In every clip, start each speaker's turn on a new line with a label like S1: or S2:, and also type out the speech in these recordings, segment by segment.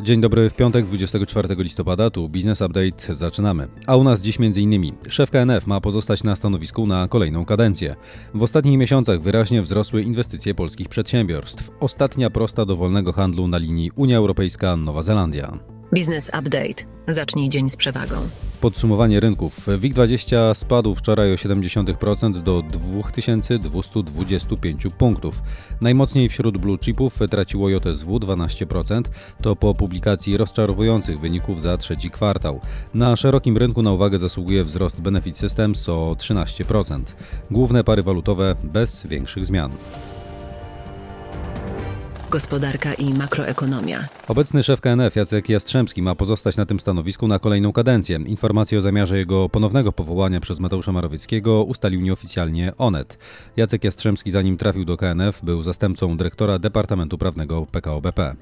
S1: Dzień dobry, w piątek 24 listopada, tu Business Update, zaczynamy. A u nas dziś m.in. szef KNF ma pozostać na stanowisku na kolejną kadencję. W ostatnich miesiącach wyraźnie wzrosły inwestycje polskich przedsiębiorstw. Ostatnia prosta do wolnego handlu na linii Unia Europejska-Nowa Zelandia.
S2: Business Update. Zacznij dzień z przewagą.
S1: Podsumowanie rynków. WIG20 spadł wczoraj o 0,7% do 2225 punktów. Najmocniej wśród blue chipów traciło JSW 12%, to po publikacji rozczarowujących wyników za trzeci kwartał. Na szerokim rynku na uwagę zasługuje wzrost Benefit Systems o 13%. Główne pary walutowe bez większych zmian.
S2: Gospodarka i makroekonomia.
S1: Obecny szef KNF Jacek Jastrzębski ma pozostać na tym stanowisku na kolejną kadencję. Informację o zamiarze jego ponownego powołania przez Mateusza Morawieckiego ustalił nieoficjalnie Onet. Jacek Jastrzębski zanim trafił do KNF był zastępcą dyrektora Departamentu Prawnego PKO BP.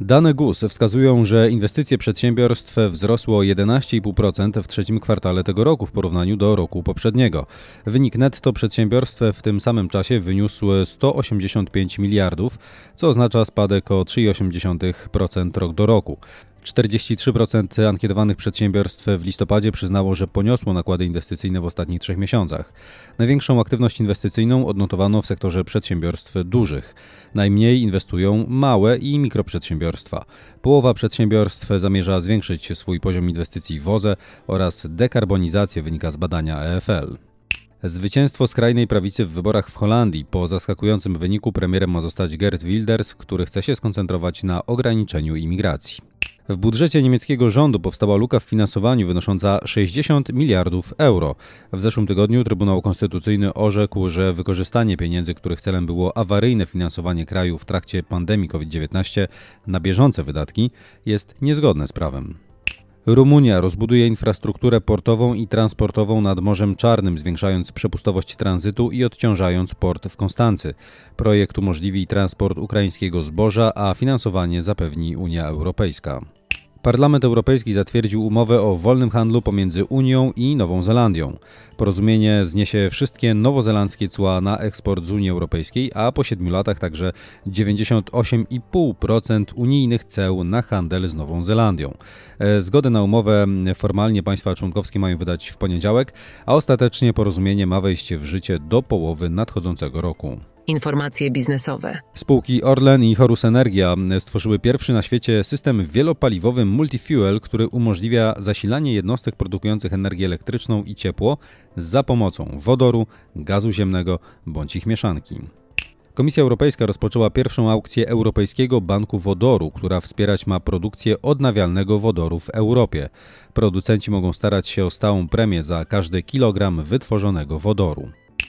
S1: Dane GUS wskazują, że inwestycje przedsiębiorstw wzrosły o 11,5% w trzecim kwartale tego roku w porównaniu do roku poprzedniego. Wynik netto przedsiębiorstw w tym samym czasie wyniósł 185 miliardów, co oznacza spadek o 3,8% rok do roku. 43% ankietowanych przedsiębiorstw w listopadzie przyznało, że poniosło nakłady inwestycyjne w ostatnich trzech miesiącach. Największą aktywność inwestycyjną odnotowano w sektorze przedsiębiorstw dużych. Najmniej inwestują małe i mikroprzedsiębiorstwa. Połowa przedsiębiorstw zamierza zwiększyć swój poziom inwestycji w OZE oraz dekarbonizację wynika z badania EFL. Zwycięstwo skrajnej prawicy w wyborach w Holandii. Po zaskakującym wyniku premierem ma zostać Gert Wilders, który chce się skoncentrować na ograniczeniu imigracji. W budżecie niemieckiego rządu powstała luka w finansowaniu wynosząca 60 miliardów euro. W zeszłym tygodniu Trybunał Konstytucyjny orzekł, że wykorzystanie pieniędzy, których celem było awaryjne finansowanie kraju w trakcie pandemii COVID-19 na bieżące wydatki, jest niezgodne z prawem. Rumunia rozbuduje infrastrukturę portową i transportową nad Morzem Czarnym, zwiększając przepustowość tranzytu i odciążając port w Konstancy. Projekt umożliwi transport ukraińskiego zboża, a finansowanie zapewni Unia Europejska. Parlament Europejski zatwierdził umowę o wolnym handlu pomiędzy Unią i Nową Zelandią. Porozumienie zniesie wszystkie nowozelandzkie cła na eksport z Unii Europejskiej, a po siedmiu latach także 98,5% unijnych ceł na handel z Nową Zelandią. E, zgodę na umowę formalnie państwa członkowskie mają wydać w poniedziałek, a ostatecznie porozumienie ma wejść w życie do połowy nadchodzącego roku.
S2: Informacje biznesowe.
S1: Spółki Orlen i Horus Energia stworzyły pierwszy na świecie system wielopaliwowy multifuel, który umożliwia zasilanie jednostek produkujących energię elektryczną i ciepło za pomocą wodoru, gazu ziemnego bądź ich mieszanki. Komisja Europejska rozpoczęła pierwszą aukcję Europejskiego Banku Wodoru, która wspierać ma produkcję odnawialnego wodoru w Europie. Producenci mogą starać się o stałą premię za każdy kilogram wytworzonego wodoru.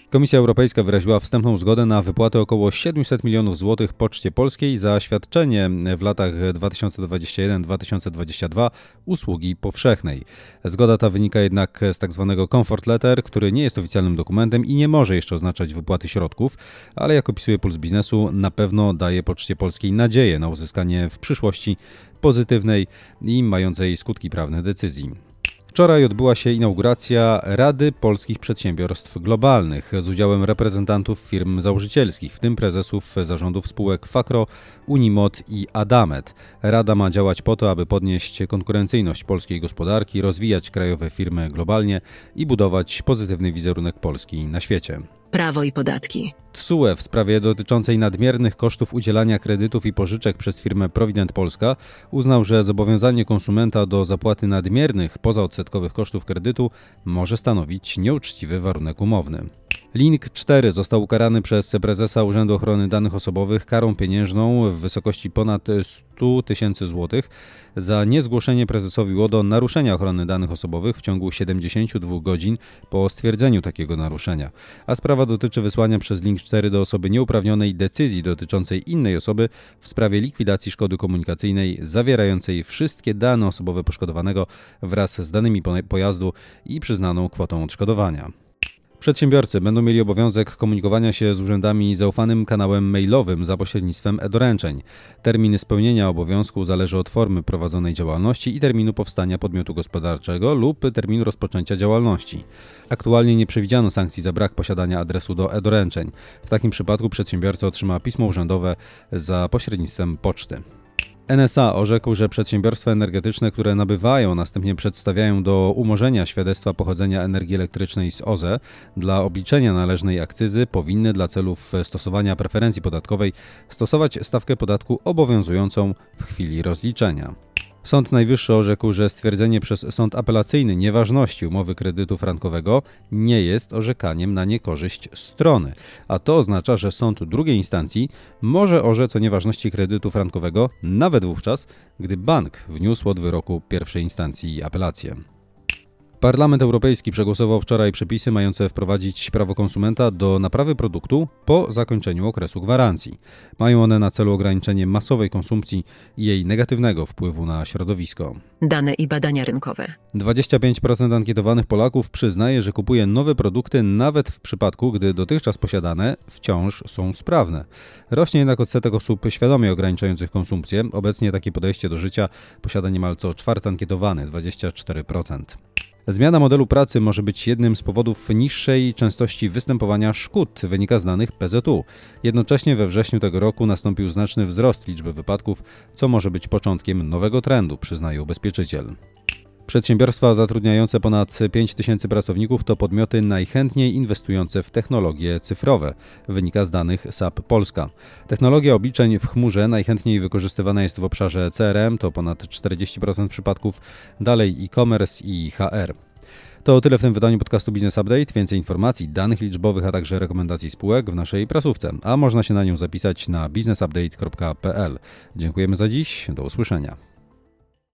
S1: Komisja Europejska wyraziła wstępną zgodę na wypłatę około 700 milionów złotych Poczcie Polskiej za świadczenie w latach 2021-2022 usługi powszechnej. Zgoda ta wynika jednak z tzw. Tak comfort letter, który nie jest oficjalnym dokumentem i nie może jeszcze oznaczać wypłaty środków, ale jak opisuje Puls Biznesu, na pewno daje Poczcie Polskiej nadzieję na uzyskanie w przyszłości pozytywnej i mającej skutki prawne decyzji. Wczoraj odbyła się inauguracja Rady Polskich Przedsiębiorstw Globalnych z udziałem reprezentantów firm założycielskich, w tym prezesów zarządów spółek Fakro, Unimod i Adamet. Rada ma działać po to, aby podnieść konkurencyjność polskiej gospodarki, rozwijać krajowe firmy globalnie i budować pozytywny wizerunek Polski na świecie.
S2: Prawo i podatki.
S1: TSUE w sprawie dotyczącej nadmiernych kosztów udzielania kredytów i pożyczek przez firmę Provident Polska uznał, że zobowiązanie konsumenta do zapłaty nadmiernych pozaodsetkowych kosztów kredytu może stanowić nieuczciwy warunek umowny. Link 4 został ukarany przez prezesa Urzędu Ochrony Danych Osobowych karą pieniężną w wysokości ponad 100 tysięcy złotych za niezgłoszenie prezesowi łodo naruszenia ochrony danych osobowych w ciągu 72 godzin po stwierdzeniu takiego naruszenia. A sprawa dotyczy wysłania przez Link 4 do osoby nieuprawnionej decyzji dotyczącej innej osoby w sprawie likwidacji szkody komunikacyjnej zawierającej wszystkie dane osobowe poszkodowanego wraz z danymi pojazdu i przyznaną kwotą odszkodowania. Przedsiębiorcy będą mieli obowiązek komunikowania się z urzędami zaufanym kanałem mailowym za pośrednictwem e-doręczeń. Termin spełnienia obowiązku zależy od formy prowadzonej działalności i terminu powstania podmiotu gospodarczego lub terminu rozpoczęcia działalności. Aktualnie nie przewidziano sankcji za brak posiadania adresu do e-doręczeń. W takim przypadku przedsiębiorca otrzyma pismo urzędowe za pośrednictwem poczty. NSA orzekł, że przedsiębiorstwa energetyczne, które nabywają, następnie przedstawiają do umorzenia świadectwa pochodzenia energii elektrycznej z OZE dla obliczenia należnej akcyzy, powinny dla celów stosowania preferencji podatkowej stosować stawkę podatku obowiązującą w chwili rozliczenia. Sąd Najwyższy orzekł, że stwierdzenie przez sąd apelacyjny nieważności umowy kredytu frankowego nie jest orzekaniem na niekorzyść strony, a to oznacza, że sąd drugiej instancji może orzec o nieważności kredytu frankowego nawet wówczas, gdy bank wniósł od wyroku pierwszej instancji apelację. Parlament Europejski przegłosował wczoraj przepisy mające wprowadzić prawo konsumenta do naprawy produktu po zakończeniu okresu gwarancji. Mają one na celu ograniczenie masowej konsumpcji i jej negatywnego wpływu na środowisko.
S2: Dane i badania rynkowe.
S1: 25% ankietowanych Polaków przyznaje, że kupuje nowe produkty nawet w przypadku, gdy dotychczas posiadane wciąż są sprawne. Rośnie jednak odsetek osób świadomie ograniczających konsumpcję. Obecnie takie podejście do życia posiada niemal co czwarty ankietowany 24%. Zmiana modelu pracy może być jednym z powodów niższej częstości występowania szkód, wynika z danych PZU. Jednocześnie we wrześniu tego roku nastąpił znaczny wzrost liczby wypadków, co może być początkiem nowego trendu, przyznaje ubezpieczyciel. Przedsiębiorstwa zatrudniające ponad 5 tysięcy pracowników to podmioty najchętniej inwestujące w technologie cyfrowe, wynika z danych SAP Polska. Technologia obliczeń w chmurze najchętniej wykorzystywana jest w obszarze CRM, to ponad 40% przypadków, dalej e-commerce i HR. To tyle w tym wydaniu podcastu Business Update. Więcej informacji, danych liczbowych, a także rekomendacji spółek w naszej prasówce, a można się na nią zapisać na businessupdate.pl. Dziękujemy za dziś, do usłyszenia.